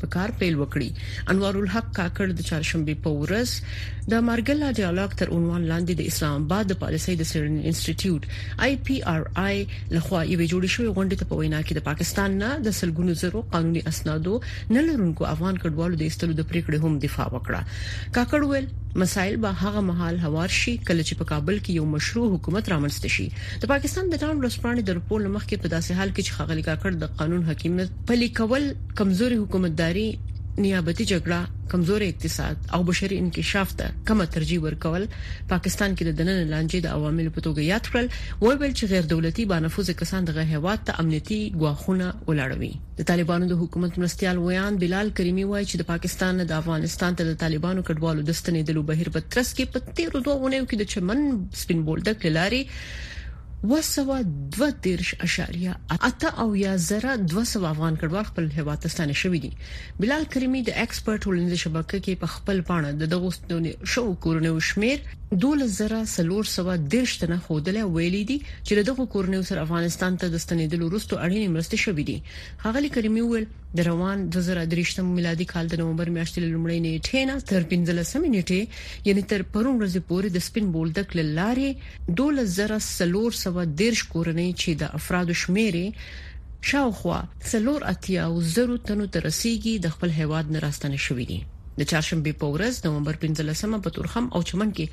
په کار پیل وکړي. انوارالحق کاکړ د چهارشنبې په ورځ د مارګلا ډیالاګ تر عنوان لاندې د اسلام اباد د پالیسۍ د څیړنې انسټیټیوټ، IPRI، له خوا یوې جوړې شوې غونډې ته په وینا کې د پاکستان نه د سلګونو زرو قانوني اسنادو نه لرونکو افغان کډوالو د ایستلو د پریکړې هم دفاع وکړه. کاکړ وویل، مسایل به هغه مهال هوار شي کله چې په کابل کې یو مشروع حکومت رامنځته شي. د پاکستان د ډان ورځپاڼې د رپور له مخکې په داسې حال کې چې ښاغلی کاکړ د قانون حاکمیت پلي کول کمزورې حکومتداري، نیابتي جګړه، کمزوری اقتصاد او بشري انکشاف ته کمه ترجیح ورکول پاکستان کې د دننه لانجې د عواملو په توګه یاد کړل او وویل چې غیر دولتي بانفوذه کسان دغه هیواد ته امنیتي ګواښونه ولاړوي د طالبانو د حکومت مرستیال ویاند بلال کریمي وایي چې د پاکستان نه د افغانستان ته د طالبانو کډوالو د ستنېدلو بهیر په ترڅ کې په تیرو دوه اونیو کې د چمن سپین بولدک لارې اووه سوه دوه دېرش اعشاریه اته اویا زره دوه سوه افغان کډوال خپل هېواد ته ستانه شوي دي. بلال کریمي د ایکس پر ټولنیزه شبکه کې په خپل پاڼه د دغو ستنو شوو کورنیو شمېر، دوولس زره څلور سوه دېرش تنه، ښودلی او ویلي دي چې له دغو کورنیو سره افغانستان ته د ستنېدلو وروسته اړینې مرستې شوې دي. ښاغلي کریمي وویل، د روان دوه زره درویشتم میلادي کال د نومبر میاشتې له لومړۍ نېټې نه تر پنځلسمې نېټې یعنې تر پرون ورځې پورې د سپین بولدک له لارې دوولس زره څلور سوه دېرش کورنۍ چې د افرادو شمېر یې شاوخوا څلور اتیا زرو تنو ته رسېږي، د خپل هېواد نه راستانه شوي دي. د چهارشنبې په ورځ نومبر پنځلس مه په تورخم او چمن کې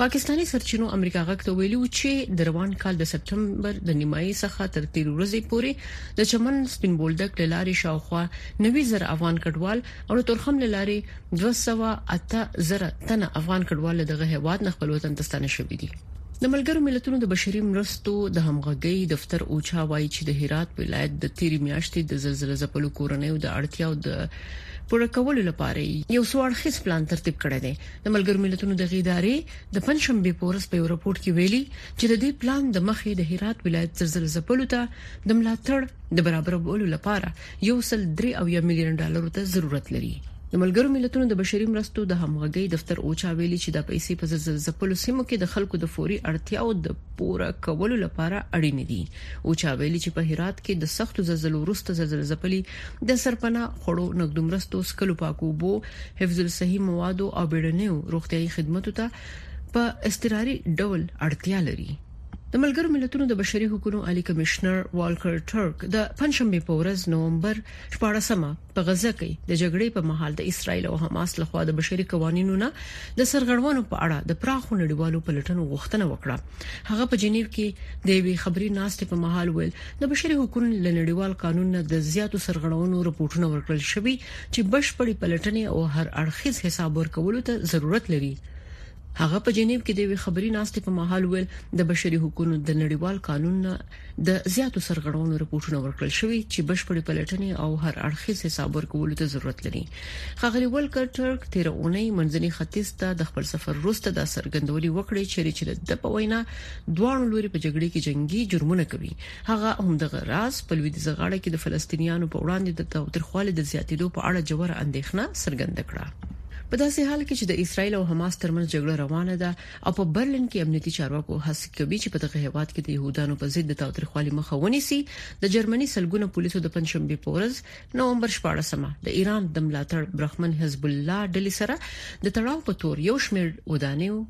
پاکستاني سرچینو امریکا غږ ته ویلي وو چې د روان کال د سپټمبر د نیمایي څخه تر تېرې ورځې پورې د چمن سپین بولدک له لارې شاوخوا نوي زره افغان کډوال او د تورخم له لارې دوه سوه اته زره تنه افغان کډوال له دغه هیواد نه خپل وطن ته ستانه شوي دي. د ملګرو ملتونو د بشري مرستو د همغږۍ دفتر اوچا وایي چې د هرات ولایت د تیرې میاشتې د زلزله ځپلو کورنیو د اړتیاو د پوره کولو لپاره یو څو اړخیز پلان ترتیب کړی دی د ملګرو ملتونو د غیدارې د پنځشنبه په ورځ په یو راپور کې ویلي چې د دې پلان د مخې د هرات ولایت زلزله ځپلو ته د ملاتړ د برابرولو لپاره یو سل درې اویا میلیون ډالرو ته ضرورت لري. د ملګرو ملتونو د بشري مرستو د همغږۍ دفتر اوچا ویلي چې دا پیسې په زلزله ځپلو سیمو کې د خلکو د فوري اړتیاو د پوره کولو لپاره اړینې دي. اوچا ویلي چې په هرات کې د سختو زلزلو وروسته زلزله ځپلي د سرپناه، خوړو، نقدو مرستو، څښلو پاکو اوبو، حفظ الصحي موادو او بیړنیو روغتیايي خدمتو ته په اضطراري ډول اړتیا لري. د ملګرو ملتونو د بشري حقوقو عالی کمشنر والکر ټرک د پنځشنبه په ورځ نومبر 14مه په غزه کې د جګړې په مهال د اسرایل او حماس لخوا د بشري قوانینو نه د سرغړونو په اړه د پراخو نړیوالو پلټنو غوښتنه وکړه هغه په جنیو کې د وی خبري ناستې په مهال ویل د بشري حقوقو لنړیوال قانون نه د زیاتو سرغړونو رپورټونه ورکړل شوي چې بشپړي پلټنې او هر اړخیز حساب ورکولو ته ضرورت لري هغه په جنیو کې د یوې خبري ناستې په مهال ویل د بشري حقوقو د نړیوال قانون نه د زیاتو سرغړونو رپورټونه ورکړل شوی چې بشپړې پلټنې او هر اړخیز حساب ورکولو ته ضرورت لري خغلی ولکر ټرک تیر اونۍ منځني ختیځ ته د خپل سفر وروسته د سرګندونې وکړې چې د په وینا دوه لوري په جګړه کې جنگي جرمونه کوي هغه همدغه راز په لویدیځه غاړه کې د فلسطینیانو په وړاندې د تاوتریخوالي د زیاتېدو په اړه ژوره اندېښنه څرګنده کړه. په داسې حال کې چې د اسراییل او حماس ترمنځ جګړه روانه ده او په برلین کې امنیتي چارواکو هڅه کوي چې په دغه هېواد کې د يهودانو په ضد د تاوتریخوالي مخه ونیسي، د جرمني سلګونه پولیسو د پنځشنبې په ورځ نومبر 14 مه د ایران د ملاتړ برخمن حزب الله ډلې سره د تړاو په تور یو شمېر ودانیو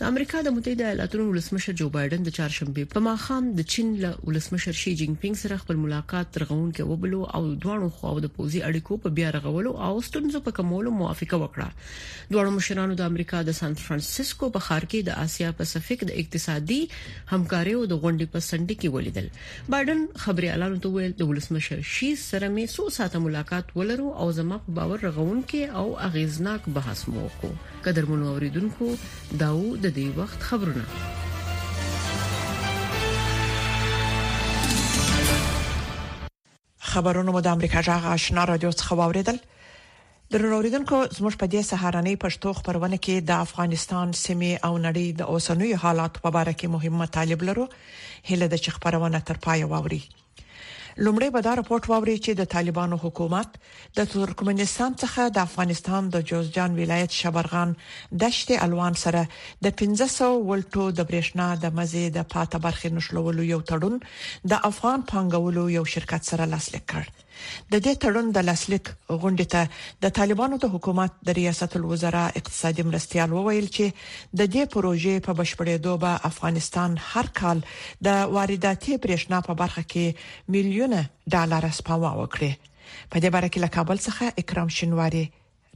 د امریکا د متحده ایالاتونو ولسمشر جو بایډن د چهارشنبې په ماښام د چین له ولسمشر شي جین پینګ سره خپل ملاقات ترغونکي وبلو او دواړو خواو د پوزي اړیکو په بیا رغولو او ستونزو په کمولو موافقه وکړه دواړو مشرانو د امریکا د سان فرانسیسکو په ښار کې د آسیا پاسفیک د اقتصادي همکاریو د غونډې په سنډي کې ولیدل بایډن خبري اعلان ته ویل د ولسمشر شي سره مې څو ساعته ملاقات ولرو او زما په باور رغونکي او اغیزناک بحث مو وکړو قدرمنو اوریدونکو داو د دې وخت خبرونه خبرونه مو د امریکا جغ آشنا رادیو څخه واوریدل درنو اوریدونکو زموږ په دې سهارنۍ پښتو خبرونه کې د افغانستان سیمه او نړۍ د اوسنوي حالات په اړه کې مهم مطالب لرو هله د خبرونه تر پای واوري لومړی به دا رپورټ واوري چې د طالبانو حکومت د ترکمنستان څخه د افغانستان د جوزجان ولایت شبرغان دشت الوان سره د 1500 ولټو د برېښنا د مزي د پاته برخې نښلولو یو تړون د افغان پانګولو یو شرکت سره لاسلیک کړ د دې تړون د لاسلیک غونډې ته د طالبانو د حکومت د ریاست الوزرا اقتصادي مرستيال وویل چې د دې پروژې په بشپړیدو به افغانستان هر کال د وارداتي بریښنا په برخه کې میلیونه ډالر سپما وکړي. په دې باره کې له کابل څخه اکرام شینواری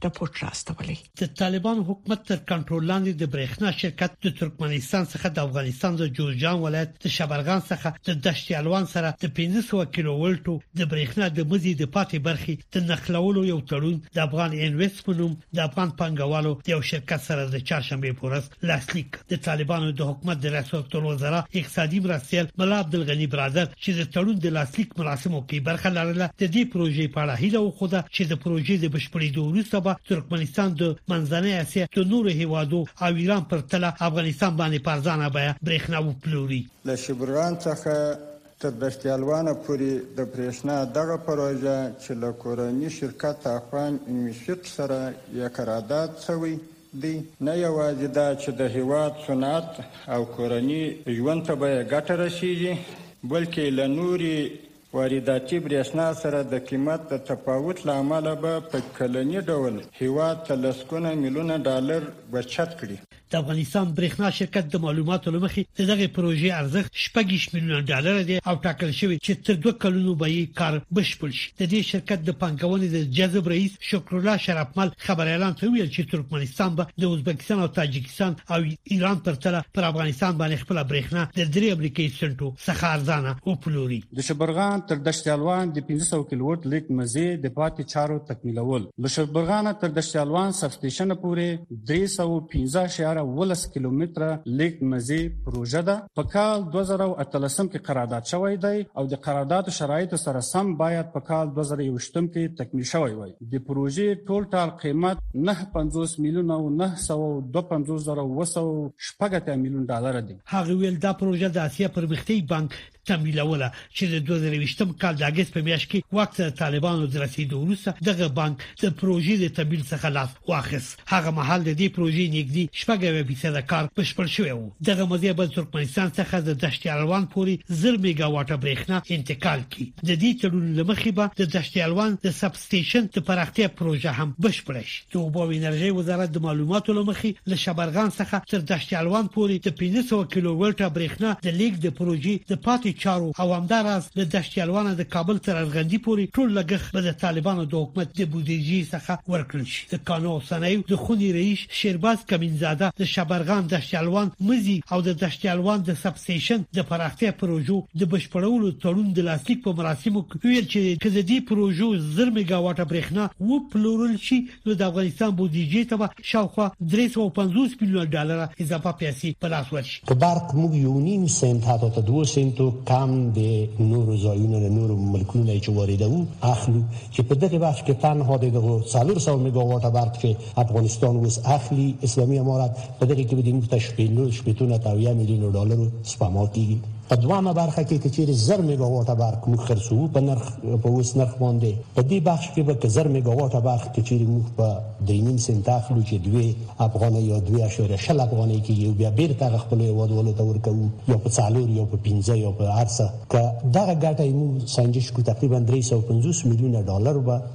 رپورټ راستولی. د طالبانو حکومت تر کنټرول لاندې د برېښنا شرکت د ترکمنستان څخه د افغانستان د جوزجان ولایت د شبرغان څخه د دشت الوان سره د 1500 کیلو ولټو د برېښنا د مزي د پاتې برخې د نقلولو یو تړون د افغان انویسټ په نوم د افغان پانګوالو د یو شرکت سره د چهارشنبې په ورځ لاسلیک د طالبانو د حکومت د ریاست الوزرا اقتصادي مرستیال ملا عبدالغني برادر چې د تړون د لاسلیک مراسمو کې برخه لرله د دې پروژې په اړه هیله وښوده چې د پروژې د بشپړېدو وروسته به ترکمنستان د منځنۍ اسیا د نورو هیوادو او ایران پر تله افغانستان باندې پرځانه بیا برېښنا وپلوري له شبرغان څخه تر دښتیالوانه پورې د برېښنا دغه پروژه چې له کورني شرکت افغان انویشیټ سره یې قراداد شوی دی، نه یوازې دا چې د هېواد صنعت او کورني ژوند ته به یې ګټه رسېږي، بلکې له نورې وارداتي برېښنا سره د قیمت د تفاوت له امله به په کلني ډول هېواد ته لسګونه میلیونه ډالر بچت کړي. د افغانستان برېښنا شرکت د معلوماتو لمخې د دغه پروژې ارزښت 14 میلیونه ډالر دی او ټاکل شوی چې تر دوه کلونو به یې کار بشپړ شي د دې شرکت د پنګونې د جذب رئیس شکر الله شرفمل خبر اعلان ته ویل چې ترکمنستان به د ازبکستان او تاجکستان او ایران پر تله پر افغانستان باندې خپل برېښنا د 3 امریکایي سنټو څخه ارزانه او پلوري د شبرغان تر دشت الوان د 1500 کیلووټ لیک مزي د پاتې چارو تکمیلول له شبرغان تر دشت الوان سب سټیشن پورې درې سوه او پنځه اعشاریه اوولس کیلومتره لیک مزې پروژه ده، په کال دوه زره او اتلسم کې قرارداد شوی دی او د قراردادو شرایطو سره سم باید په کال دوه زره یوویشتم کې تکمیل شوی وای. د پروژې ټول ټال قیمت نهه پنځوس میلیونه او نهه سوه او دوه پنځوس زره اووه سوه او شپږ اتیا میلیون ډالره دی. هغه وویل، دا پروژه د اسیا پرمختیایي بانک تمویلوله چې د 2023م کال د اگست په میاشت کې واک ته طالبانو د رسیدو وروسته دغه بانک د پروژې د تمویل څخه لاس واخیس هغه مهال د دې پروژې نږدې شپږوي فیصد کار بشپړ شوی و دغه مزه به ترکمنستان څخه د دشت الوان پورې زر میگاواټه برېښنا انتقال کړي د دې تړون لمخې به د دشت الوان د سب سټېشن د پراختیا پروژه هم بشپړه شي. د اوبو او انرژۍ وزارت د معلوماتو له مخې، له شبرغان څخه تر دشت الوان پورې د پنځه سوه کیلو ولټه برېښنا د لېږد د پروژې د پاتې چارو او همدا راز له دشت الوانه د کابل تر ارغندي پورې ټول لګښت به د طالبانو د حکومت د بودېجې څخه ورکړل شي. د کانو او صنایعو د خونې رئیس شېرباز کمین زاده د شبرغان، دشت الوان، مزي او د دشت الوان د سب سټېشن د پراختیا پروژو د بشپړولو تړون د لاسلیک په مراسمو وویل چې که د دې پروژو زر میګا واټه برېښنا وپلورل شي، نو د افغانستان بودیجې ته به شاوخوا درې سوه او پنځوس میلیونه ډالر اضافه پیسې په لاس ورشي. که برق موږ یو نیم سنت حتی تر دوو سنتو کم د نورو ځایونو له نورو ملکونو نه چې واردوو اخلو، چې په دغه بخش کې تنها د دغو څلور سوه میګا واټه برق چې افغانستان اوس اخلي اسلامي امارت په دغه کې به د موږ ته شپېلو شپېتونه تاویا میلیونو ډالرو سپما کیږي په دوامه برخه کې چې چیرې 1000 میگاواټه برق موږ خرڅو په نرخ په اوس نرخ باندې په دې بخش کې به 1000 میگاواټه برق کې چیرې موږ په 3.5 سنت اخلو چې 2 افغانۍ یا 2.0 افغانۍ کې یو بیا بیرته خپل هیوادوالو ته ورکوو یا په څالور یا په 15 یا په ارسه که دغه ګټه موږ سنجش کو تقریبا 350 میلیونه ډالر به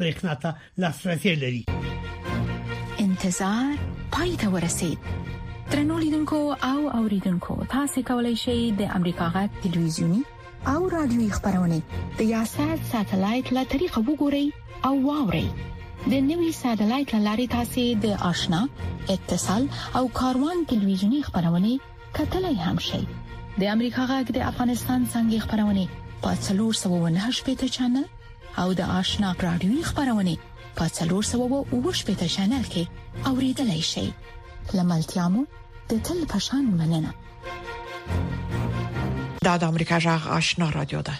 برېښنا ته لاسرسي لري انتظار پای ته ورسید ترنو لیدونکو او اوریدونکو تاسو کولی شئ د امریکا غا ټلویزیونی او رادیوي خبرونه د یاشر ساتلایت له طریقو وګورئ او واورئ د نوي سټلایټ لارې تاسو د آشنا اتصال او کاروان ټلویزیونی خبرونه کتلای هم شئ د امریکا غږ د افغانستان څنګه خبرونه په 398 چنل او د آشنا رادیوي خبرونه په 390 چینل کې اوریدلای شئ لملتيامو د تل پشان مننه دا د امریکا جغ آشنا رادیو ده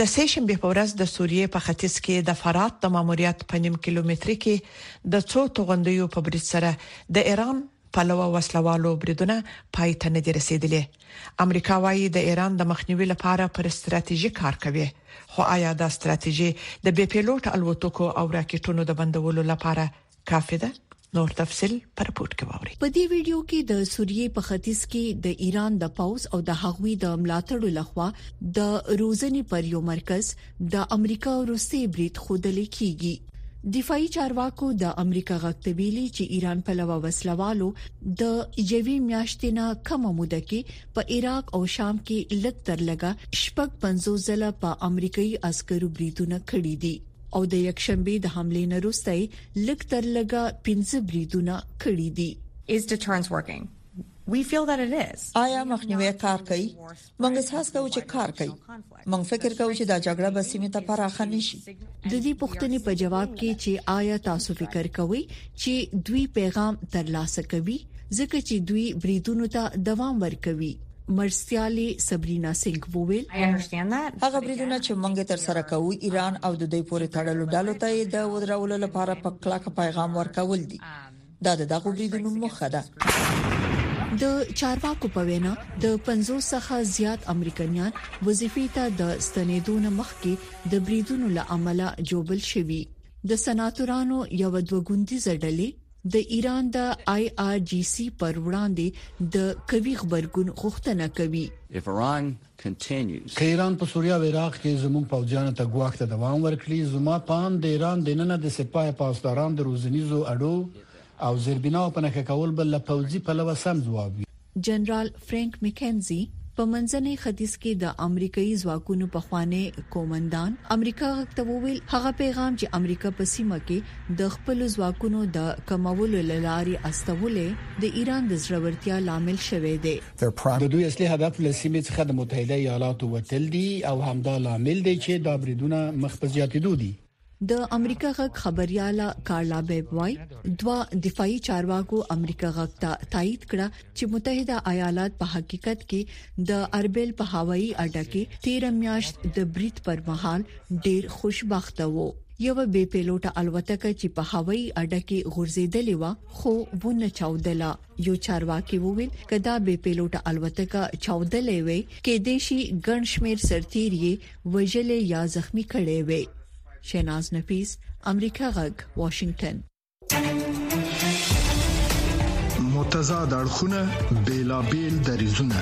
د سې شنبه په ورځ د سوریې په ختیځ کې د فرات د ماموریت په نیم کیلومتر کې د څو توغندیو په برید سره د ایران پلوه وسله والو بریدونه پای ته نه دي رسیدلي. امریکا وايي د ایران د مخنیوي لپاره پر ستراتیژي کار کوي، خو ایا دا ستراتیژي د بې پیلوټه الوتکو او راکټونو د بندولو لپاره کافي ده؟ نور تفصیل په رپورټ کې واورئ. په دې ویډیو کې د سوریې په ختیځ کې د ایران د پوځ او د هغوی د ملاتړو لخوا د روزنې پر یو مرکز، د امریکا او روسیې برید خودلې کیږي دفاعي چارواکو د امریکا غاښته ویلي چې ایران په لوا وسلوالو د یوې میاشتې نه کم موده کې په عراق او شام کې لږ تر لږه شپږ پنځو ځله په امریکایي عسکرو بریدونه کړي دي او د یک شنبه د حمله نه وروسته لږ تر لږه 15 بریدونه کړي دي Is deterrence working? We feel that it is. آیا مخنیوی کار کوي؟ موږ احساس کوو چې کار کوي موږ فکر کوو چې دا جګړه به سیمه ته پراخه نشي د دې پوښتنې په جواب کې چې آیا تاسو فکر کوئ چې دوی پیغام ترلاسه کوي ځکه چې دوی بریدونو ته دوام ورکوي مرستيالي سبرینا سنگ وویل هغه بریدونه چې موږ تر سره کوو ایران او د دوی پورې تړلو ډلو ته د ودرولو لپاره په کلاک پیغام ورکول دي دا د دغو بریدونو موخه ده. د چارواکو په وینا د 50 څخه زیات امریکایان وظیفې ته د ستنېدو نه مخکې د بریدونو له امله جوبل شوي د سناتورانو یو دوه ګوندیزه ډلې د ایران د آی آر جی سي پر وړاندې د کوي خبرګون غوښتنه کوي که ایران په سوریه او عراق کې زموږ پوځیانو ته ګواښ ته دوام ورکړي، زما په اند د ایران دننه د سپاه پاسداران د روزنیزو اډو او زیربناوو په نښه کول به له پوځي پلوه سم ځواب وي. جنرال فرانک مکینزي په منځني ختیځ کې د امریکايي ځواکونو پخوانی قومندان امریکا غږ ته وویل، هغه پیغام چې امریکا په سیمه کې د خپلو ځواکونو د کمولو له لارې استولی، د ایران د زړورتیا لامل شوی دی. د دوی اصلي هدف له سیمې څخه د متحده ایالاتو وتل دي او همدا لامل دی چې دا بریدونه مخ په زیاتیدو دي. د امریکا غږ خبریاله کارلا بیب وايي، دوه دفاعي چارواکو امریکا غږ ته تایید کړه چې متحده ایالات په حقیقت کې د اربیل په هوايي اډه کې تیر میاشت د برید پر مهال ډیر خوشبخته وو. یو بې پیلوټه الوتکه چې په هوايي اډه کې غورځېدلې و، خو ونه چاودله. یو چارواکي وویل که دا بې پیلوټه الوتکه چاودلې وي کې دې شي ګڼ شمیر سرتیري وژلې یا زخمی کړي وي شیناز نفیس امریکا غږ واشنگټن متضاد اړخونه بیلابیل دریزونه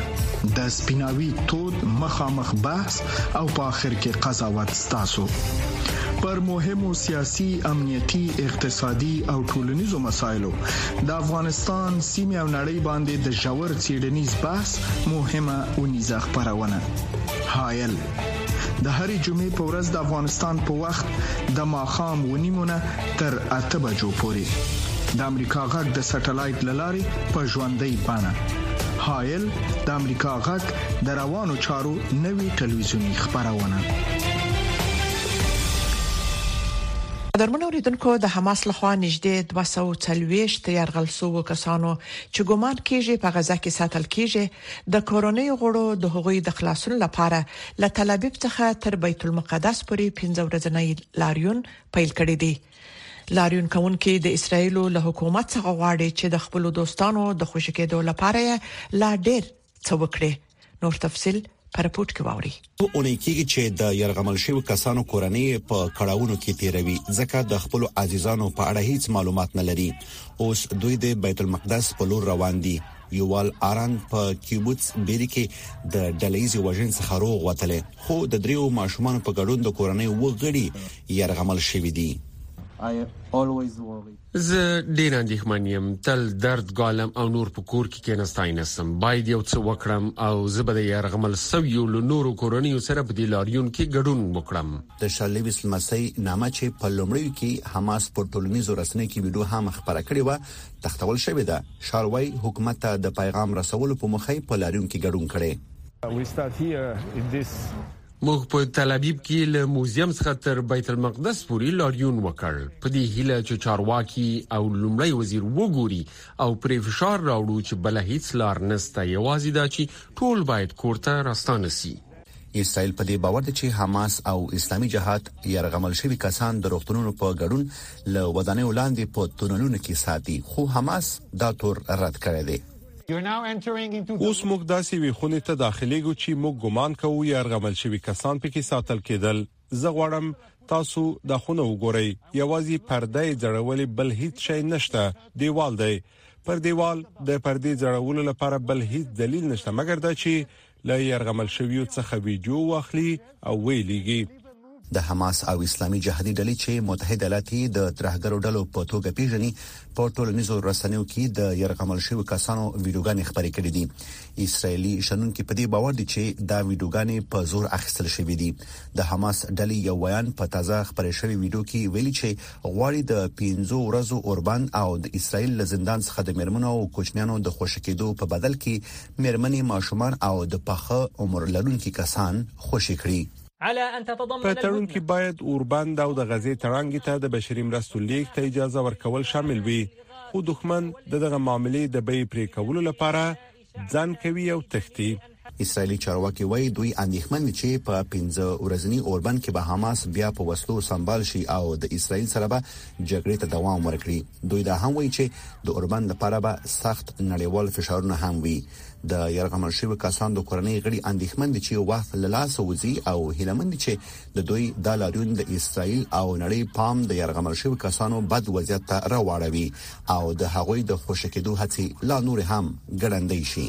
د سپیناوي تود مخامخ بحث او په اخر کې قضاوت ستاسو پر مهمو سیاسي امنیتي اقتصادي او ټولنیزو مسایلو د افغانستان سیمه او نړۍ باندې د ژور چیډنیز بحث مهمه اونیزه خبرونه هایل د هرې جمعې په ورځ د افغانستان په وخت د ماخام ونیمونه تر اته بجو پورې د امریکا غږ د سټلایټ لارې په ژوندۍ بانه هایل د امریکا غږ د روانو چارو نوي ټلویزیونی خبرونه قدرمنو اوریدونکو د حماس له خوا نږدې دوه سوه او څلوېښت یرغل شوو کسانو چې ګومان کیږي په غزه کې ساتل کیږي د کورنیو غړو د هغوی د خلاصون لپاره له تل ابیب څخه تر بیت المقدس پورې پنځه ورځنی لاریون پیل کړی دی لاریون کوونکي د اسرایل له حکومت څخه غواړي چې د خپل دوستانو د خوشی کېدو لپاره لا ډیر څه وکړي نور تفصيل په رپورت کې واوري په اونۍ کې چې د يرغمل شوی کسانو کورنۍ په کړهونو کې تیروي ځکه د خپل عزیزانو په اړه هیڅ معلومات نه لري اوس دوی د بیت المقدس په لور روان دي یوال آران په کیبوتس بیری کې د ډلېزي وژن څخه روغ وتلی خو د دریو ماشومان په ګډون د کورنۍ وګړي يرغمل شوې دي زه ډیر اندېښمن یم تل درد ګالم او نور په کور کې کېناستای نسم باید یو څه وکړم او زه به د يرغمل سویو له نورو کورنیو سره په دې لاریون کې ګډون وکړم د شارلیویس لمسی نامه چې په لومړیو کې حماس پر ټولنیزو رسنیو کې ویډیو هم خبره کړې و تختول شوې ده شار وای حکومت ته د پیغام رسولو په مخه په لاریون کې ګډون کړي موږ په تل ابیب کې له موزیم څخه تر بیت المقدس پورې لاریون وکړ په دې هیله چې چارواکي او لومړی وزیر وګوري او پرې فشار راوړو چې بل هیڅ لار نسته یوازې دا چې ټول باید کورته راستانه سي اسرائیل په دې باور دی چې حماس او اسلامي جهاد يرغمل شوی کسان د روغتونونو په ګډون له ودانیو لاندې په تونلونو کې ساتي خو حماس دا تور رد کړی دی اوس موږ داسې یوې خونې ته داخلېږو چې موږ ګومان کوو یرغمل شوي کسان پکې ساتل کېدل، زه غواړم تاسو دا خونه وګورئ، یوازې پرده یې ځړولې بل هیڅ شی نشته، دیوال دی، پر دیوال د پردې ځړولو لپاره بل هیڅ دلیل نشته مګر دا چې له يرغمل شويو څخه ويډيو واخلي او ويې ليږي. د حماس او اسلامي جهادي ډلې چې متحد ایالات یې د ترهګرو ډلو په توګه پیژني په ټولنیزو رسنیو کې د يرغمل شوی کسانو ویډیوګانې خبرې کړې دي اسرایلی شنونکو په دې باور دي چې دا ویډیوګانې په زور اخیستل شوې دي د حماس ډلې یو ویان په تازه خبرې شوی ویډیو کې ویلي چې غواړي د 15 ورځو اوربند او د اسرایل له زندان څخه د مرمنو او کوچنیانو د خوشکېدو په بدل کې مېرمنې، ماشومان او د پاخه عمر لرونکي کسان خوشې کړي. په تړون کې باید اوربند او د غزې تړانګې ته د بشري مرستو لېږد ته اجازه ورکول شامل وي، خو دښمن د دغه معاملې د بیې پرې کولو لپاره ځنډ کوي او تښتي. اسراییلي چارواکي وايي، دوی اندېښمن دي چې په پنځه ورځني اوربند کې به حماس بیا په وسلو سمبال شي او د اسراییل سره به جګړې ته دوام ورکړي دوی دا هم وایي چې د اوربند لپاره به سخت نړیوال فشارونه هم وي د يرغمل شوی کسان د کورنۍ غړي اندېښمن دي چې وخت له لاسه وځي او هیلمند چې د دوی د لاریون د اسرایل او نړۍ پام د يرغمل شوی کسانو بد وضعیت ته راوړوي او د هغوی د خوشکېدو هڅې لا نور هم ګړندۍ شي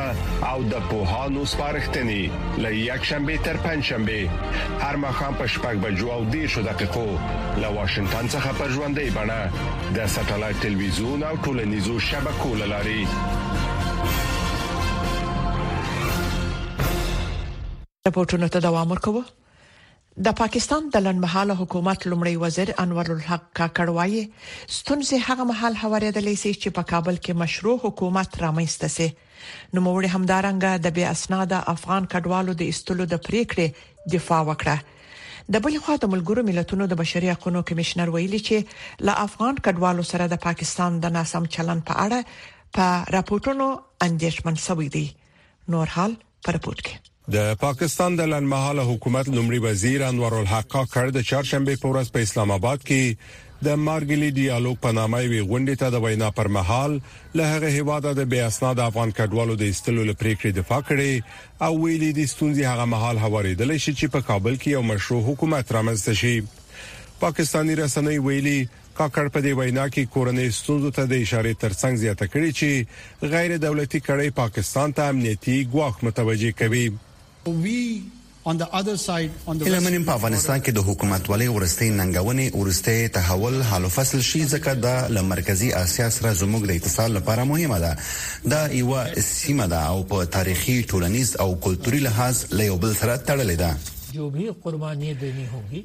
او د پوهانو سپارښتنې له یک شنبه تر پنځ شنبه هر مخام په شپږ بجو او دیش دقیقو له واشنگټن څخه په ژوندۍ بڼه د سټلایټ ټلویزیون او ټولنیزو شبکو لاري رپورټونو ته دوام ورکوه د پاکستان د لنډمهاله حکومت لومړی وزیر انور الحق کاکړ وایي ستونزې هغه مهال هوارېدلې سي چې په کابل کې مشروع حکومت رامنځته سي نو موري همدارنګه د بې اسناد افغان کډوالو د استلو د پریکړې دفاع وکړه د بل خوا د ملګرو ملتونو د بشري حقوقو کمشنر ویلي چې له افغان کډوالو سره د پاکستان د ناسم چلن په اړه په راپورټونو اندیشمن شوی دی نور حال په رپورت کې د پاکستان د لنمحاله حکومت لمړي وزیر انور الحق کاکړ د چهارشنبه په ورځ په اسلام آباد کې د مارګلی ډیالوګ په نامه وی غونډې ته د وینا پر مهال له هغه هواده د بیا اسناد افغان کډوالو د استلو لپاره دفاع کړې او ویلي دي ستونزې هغه مهال هوارېدل شي چې په کابل کې یو مشروع حکومت رامنځته شي پاکستانی رسنۍ ویلي کاکړ په دې وینا کې کورنۍ ستونزو ته د اشارې ترڅنګ زیاته کړې چې غیر دولتي کړۍ پاکستان ته امنیتي ګواښ متوجه کوي. هیله من یم په افغانستان کې د حکومتولۍ وروستۍ ننګونې، وروستی تحول حل و فصل شي، ځکه دا له مرکزي اسیا سره زموږ د اتصال لپاره مهمه ده. دا یوه سیمه ده او په تاریخي، ټولنیز او کلتوري لحاظ له یو بل سره تړلې ده.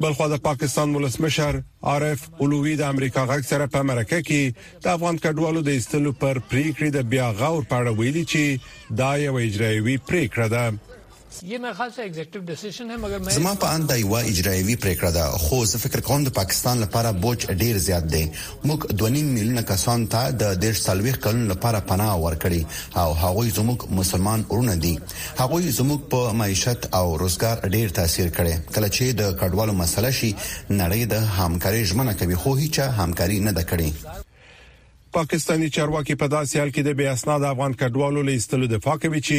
بلخوا د پاکستان ولسمشر، عارف علوي د امریکا غږ سره په مرکه کې د افغان کډوالو د ایستلو پر پریکړې د بیا غور په اړه ویلي چې دا یو اجرایوي پریکړه ده یې مې خاصه ایگزیکټیو ډیسیژن ہے مګر زما په اند دا یو اجرایوي پریکړه ده خو زه فکر کوم د پاکستان لپاره بوج ډیر زیات دی موږ 2.5 میلیونه کسان ته د 10 سالويخ کلونو لپاره پناه ورکړي او هغوی زموږ مسلمان ورونه دي هغوی زموږ په معیشت او روزګار ډیر تاثیر کړي کله چې د کډوالو مسله شي نړۍ د همکاري ژمنه کوي خو هیڅ همکاري نه ده کړې پاکستاني چارواکي په داسې حال کې د بې اسناد افغان کډوالو له ایستلو دفاع کوي چې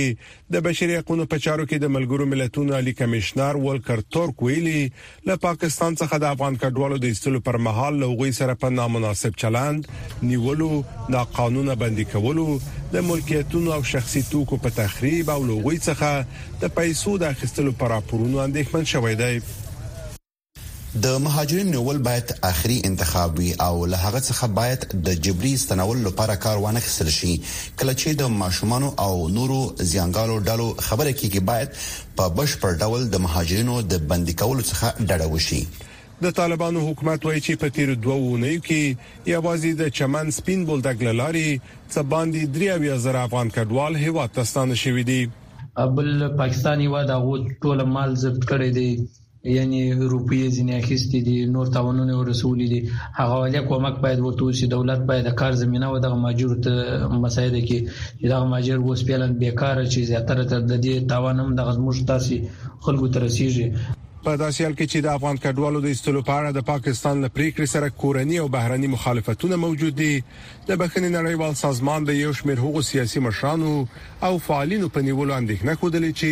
د بشري حقوقو په چارو کې د ملګرو ملتونو عالی کمشنر ولکر تورک ویلي له پاکستان څخه د افغان کډوالو د ایستلو پر مهال له هغوی سره په نامناسب چلند، نیولو، ناقانونه بندي کولو، د ملکیتونو او شخصي توکو په تخریب او له هغوی څخه د پیسو د اخیستلو پر راپورونو اندېښمن شوی دی. د مهاجرینو نیول باید اخري انتخاب وي او له هغه څخه باید د جبري ستنولو لپاره کار وانخیستل شي. کله چې د ماشومانو او نورو زیانګالو ډلو خبره کیږي باید په بشپړ ډول د مهاجرینو د بندي کولو څخه ډډه وشي. د طالبانو حکومت وایي چې په تیرو دوه اونیو کې یوازې د چمن سپین بولدک له لارې څه باندې درې اویا زره افغان کډوال هیواد ته ستانه شوي دي. بل پاکستان هیواد هغو ټوله مال ضبط کړی دی. یعنی روپیې ځینې اخیستې دي نور تاوانونه ورسولې دي هغه ولې کومک باید ورته وشي دولت باید د کار زمينه و دغه ماجر ته مساعد کی دغه ماجر اوس پیلن بیکاره چې زیاتره تر د دې تاوان هم دغه زموږ تاسو خلکو ته رسیږي په داسې حال کې چې د افغان کډوالو د ایستلو په اړه د پاکستان له پریکړې سره کورني او بهرني مخالفتونه موجود دي د بخښنې نړیوال سازمان د یو شمېر هغو سیاسي مشرانو او فعالینو په نیولو اندېښنه ښودلې چې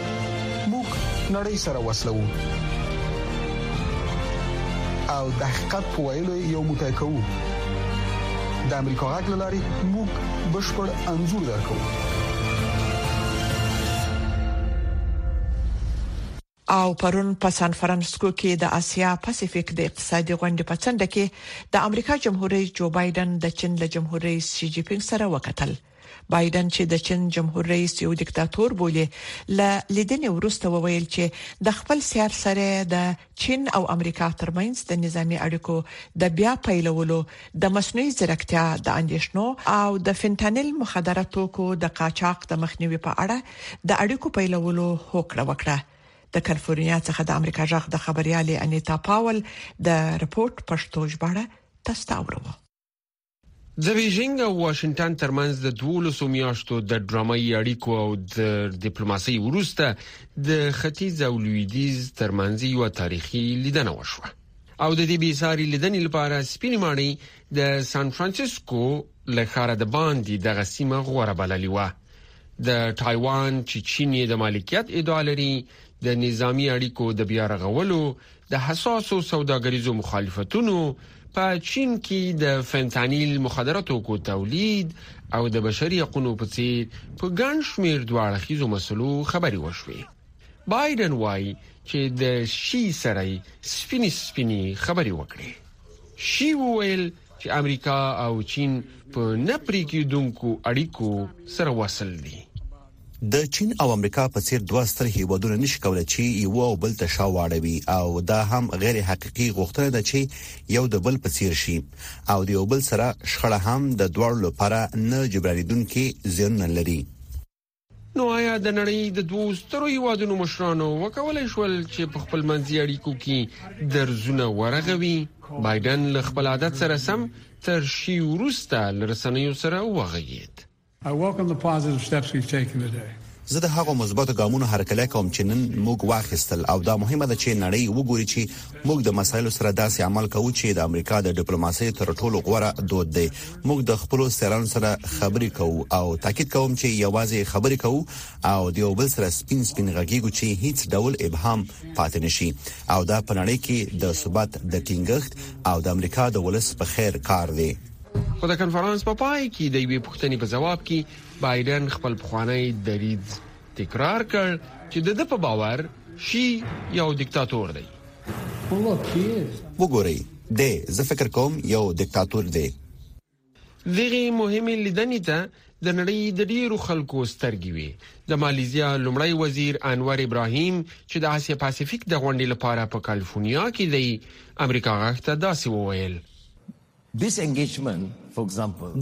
موږ نړۍ سره وصلوو او د حقیقت په ویلو یو موټی کوو د امریکا غږ لاري موږ بشپړ انزور درکو او پرون په سان فرانسیسکو کې د اسیا پاسفیک د اقتصادي غونډې په څنډه کې د امریکا جمهور رئیس جو بایدن د چین له جمهور رئیس شي جی پینګ سره وکتل بایډن چې د چین جمهور رئیس یو دیکتاتور بولي ل لیدنې وروسته وویل چې د خپل سیار سره د چین او امریکا ترمنځ د نظامی اړیکو د بیا پیلولو د مصنوعي ځیرکتیا د اندیشنو او د فنټانیل مخدره توکو د قاچاق د مخنیوي په اړه د اړیکو پیلولو هوکړه وکړه د کالیفورنیا څخه د امریکا جغ د خبريالې انیتا پاول د رپورت پښتو ژباړه تاسو ته اورو د بیژینګ او واشنګټن ترمنځ د دوولسو میاشتو د ډرامایي اړیکو او د ډیپلوماسۍ وروسته د ختیځ او لویدیځ ترمنځ یوه تاریخي لیدنه وشوه او د دې بیساري لیدنې لپاره سپینې ماڼۍ د سان فرانسیسکو له ښاره د باندې دغه سیمه غوره بللې وه د تایوان چې چین یې د مالکیت ادعا لري د نظامی اړیکو د بیا رغولو د حساسو سوداګریزو مخالفتونو، په چین کې د فنتانیل مخدره توکو تولید او د بشري حقونو په څېر په ګڼ شمېر دوه اړخیزو مسلو خبرې وشوې. بایډن وايي چې د شي سره یې سپینې سپینې خبرې وکړې. شي وویل چې امریکا او چین په نه پرې کېدونکو اړیکو سره وصل دي. د چین او امریکا په څیر دوه ستر هیوادونه نشي کولای چې یو او بل ته شا واړوي او دا هم غیر حقیقي غوښتنه ده چې یو د بل په څیر شي او د یو بل سره شخړه هم د دواړو لپاره نه جبرانیدونکي زیانونه لري نو آیا د نړۍ د دوو سترو هیوادونو مشرانو وکولای شول چې په خپل منځي اړیکو کې درزونه ورغوي بایدن له خپل عادت سره سم تر شي وروسته لرسنیو سره وغږید زه د هغو مثبتو ګامونو هرکلی کوم چې نن موږ واخیستل او دا مهمه ده چې نړۍ وګوري چې موږ د مسایلو سره داسې عمل کوو چې د امریکا د ډیپلوماسۍ تر ټولو غوره دود دی موږ د خپلو سیالانو سره خبرې کوو او تاکید کوم چې یوازې خبرې کوو او د یو بل سره سپین سپین غږیږو چې هیڅ ډول ابهام پاتې نشي او دا په نړۍ کې د ثبات د ټینګښت او د امریکا د ولس په خیر کار دی خو د کنفرانس په پای کې د یوې پوښتنې په ځواب کې بایډن خپل پخوانی دریځ تکرار کړ چې د ده په باور شي یو دیکتاتور دی وګورئ دی زه فکر کوم یو دیکتاتور دی دغه مهمه لیدنې ته د نړۍ د ډیرو خلکو سترګې وي د مالیزیا لومړی وزیر انور ابراهیم چې د اسیا پاسفیک د غونډې لپاره په کالیفورنیا کې دی امریکا غاښ ته داسې وویل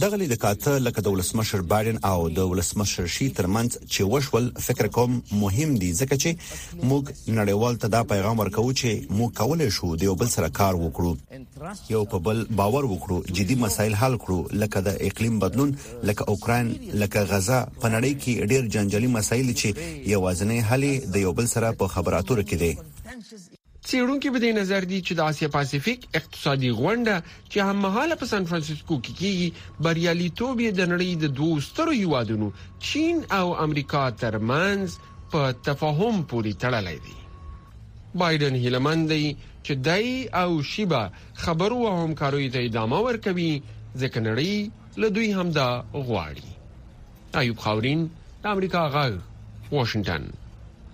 دغلې لقاءته لکه د ولسمشر بایډن او د ولسمشر شي تر منځ چې وشول فکر کوم مهم دي ځکه چې موږ نړیوالو ته دا پیغام ورکوو چې موږ کولای شو د یو بل سره کار وکړو، یو په بل باور وکړو، جدي مسایل حل کړو لکه د اقلیم بدلون، لکه اوکراین، لکه غزه، په نړۍ کې ډیر جنجالي مسایل چې یوازینی حل یې د یو بل سره په خبرو اترو کې دی. څېړونکي په دې نظر دي چې د اسیا پاسیفیک اقتصادي غونډه چې هممهاله په سان فرانسیسکو کې کېږي، بریالیتوب یې د نړۍ د دوو سترو هېوادونو چین او امریکا ترمنځ په تفاهم پورې تړلی دی. بایډن هیله من دی چې دی او شي به خبرو او همکاریو ته ادامه ورکوي، ځکه نړۍ له دوی همدا غواړي. ایوب خاورین د امریکا غږ واشنگټن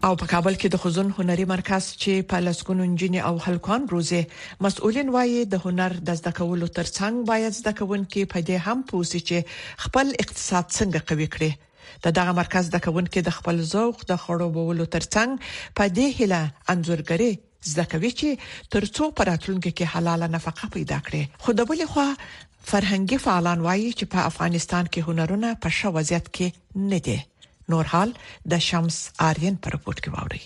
او په کابل کې د خزون هنري مرکز چې په لسګونو نجونې او هلکان روزي مسؤلین وایي د هنر د زده کولو ترڅنګ باید زده کوونکي په دې هم پوسي چې خپل اقتصاد څنګه قوي کړي د دغه مرکز د کوونکو د خپل ذوق د خړوبولو ترڅنګ په دې هله انځورګری زده کوي چې ترڅو په راتلونکي کې حلاله نفقه پیدا کړي خو د بلې خوا فرهنګي فعالان وایي چې په افغانستان کې هنرونه په ښه وضعیت کې نه دي نور حال د شمس آرین پر رپورت کې واوري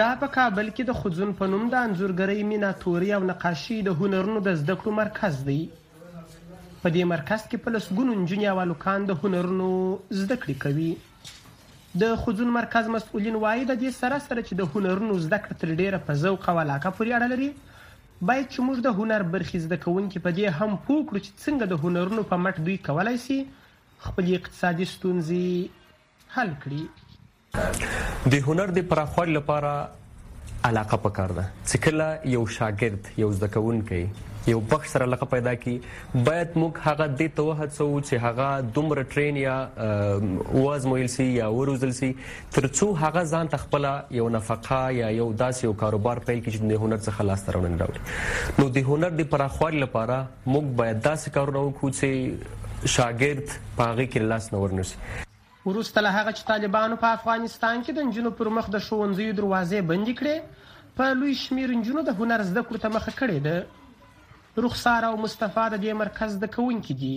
دا په کابل کې د خزون په نوم د انځورګرۍ میناتوري او نقاشي د هنرونو د زده کړو مرکز دی په دې مرکز کې په لسګونو نجونې او هلکان د هنرونو زده کړې کوي د ښوونځونو مرکز مسؤلین وايي، د دې سره سره چې د هنرونو زده کړه تر ډېره په ذوق او علاقه پورې اړه لري، باید چې موږ د هنر برخې زده کوونکي په دې هم پوه کړو چې څنګه د هنرونو په مټ دوی کولای شي خپلې اقتصادي ستونزې حل کړي. د هنر د پراخوالي لپاره، علاقه پکار ده چې کله یو شاګرد یو زده کوونکی یو بخش سره لقب پیدا کی باید موږ هغه د توه هڅو چې هغه دومره ټرین یا واز مویل سی یا وروزل سی ترڅو هغه ځان تخپل یو نفقه یا یو داس یو کاروبار پیل کړي چې د هنر څخه لاس ترونه راوړي نو د هنر د پراخوالي لپاره موږ باید داسې کارونه وکړو چې شاګرد پاغي کې لاس نور نشي وروسته له هغه چې طالبانو په افغانستان کې د نجونو پر مخ د ښوونځیو دروازې بندې کړې، په لوی شمېر نجونو د هنر زده کړو ته مخه کړې ده. رخسار او مصطفی د دې مرکز زده کوونکي دي.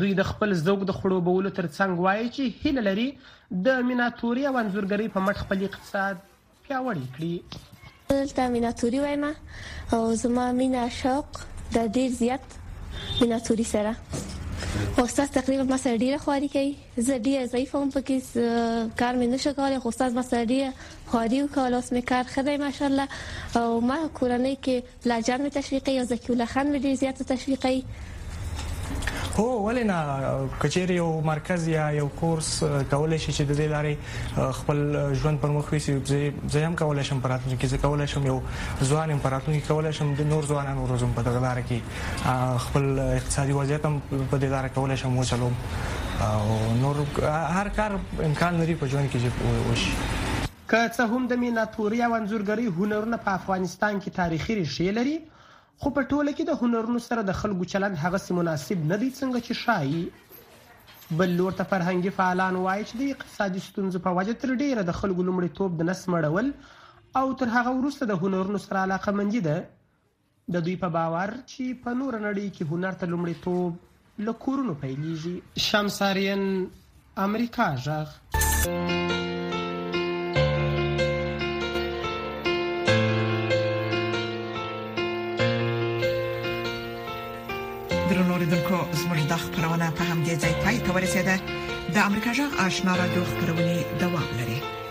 دوی د خپل ذوق د خړوبولو ترڅنګ وایي چې هیله لري د میناتوري او انځورګرۍ په مټ خپل اقتصاد پیاوړی کړي. زه دلته میناتوری وایم او زما مینه شوق ده ډیر زیات میناتوری سره خو استاد تقریبا ما سره ډیره خواري کوي زه ډیره ضعیفه وم پکې کار مې نشو کولای خو استاد ما سره ډیره خواري وکوله اوس مې کار ښه دی ماشاءالله او ما کورنۍ کې پلار جان وی تشویقی او زکی الله خان وی ډیر زیات تشویقی. هو ولې نه که چیرې یو مرکز یا یو کورس کولای شي چې د دې لارې خپل ژوند پر مخ ویسي زه هم کولای شم په راتلونکي کې زه کولای شم یو ځوان هم په راتلونکي کې کولای شم د نور ځوانان وروزم په دغه لار کې خپل اقتصادي وضعیت هم په دې لار کولای شم وچلوم او نور هر کار امکان لري په ژوند کې چې وشي که څه هم د میناتوري او انځورګرۍ هنرونه په افغانستان کې تاریخي ریښې لري، خو په ټوله کې د هنرونو سره د خلکو چلند هغسې مناسب نه دی څنګه چې ښایي. بل لور ته فرهنګي فعالان وایي چې د اقتصادي ستونزو په وجه تر ډېره د خلکو لومړیتوب د نس مړول او تر هغه وروسته د هنرونو سره علاقه مندي ده. د دوی په باور چې په نوره نړۍ کې هنر ته لومړیتوب له کورونو پیلېږي. شمس آرین، امریکا غږ. درنو لیدونکو زموږ د خبرونه په همدې ځای پای ته ورسیده د امریکا جغ آشنا را دوه خبرونه دوام لري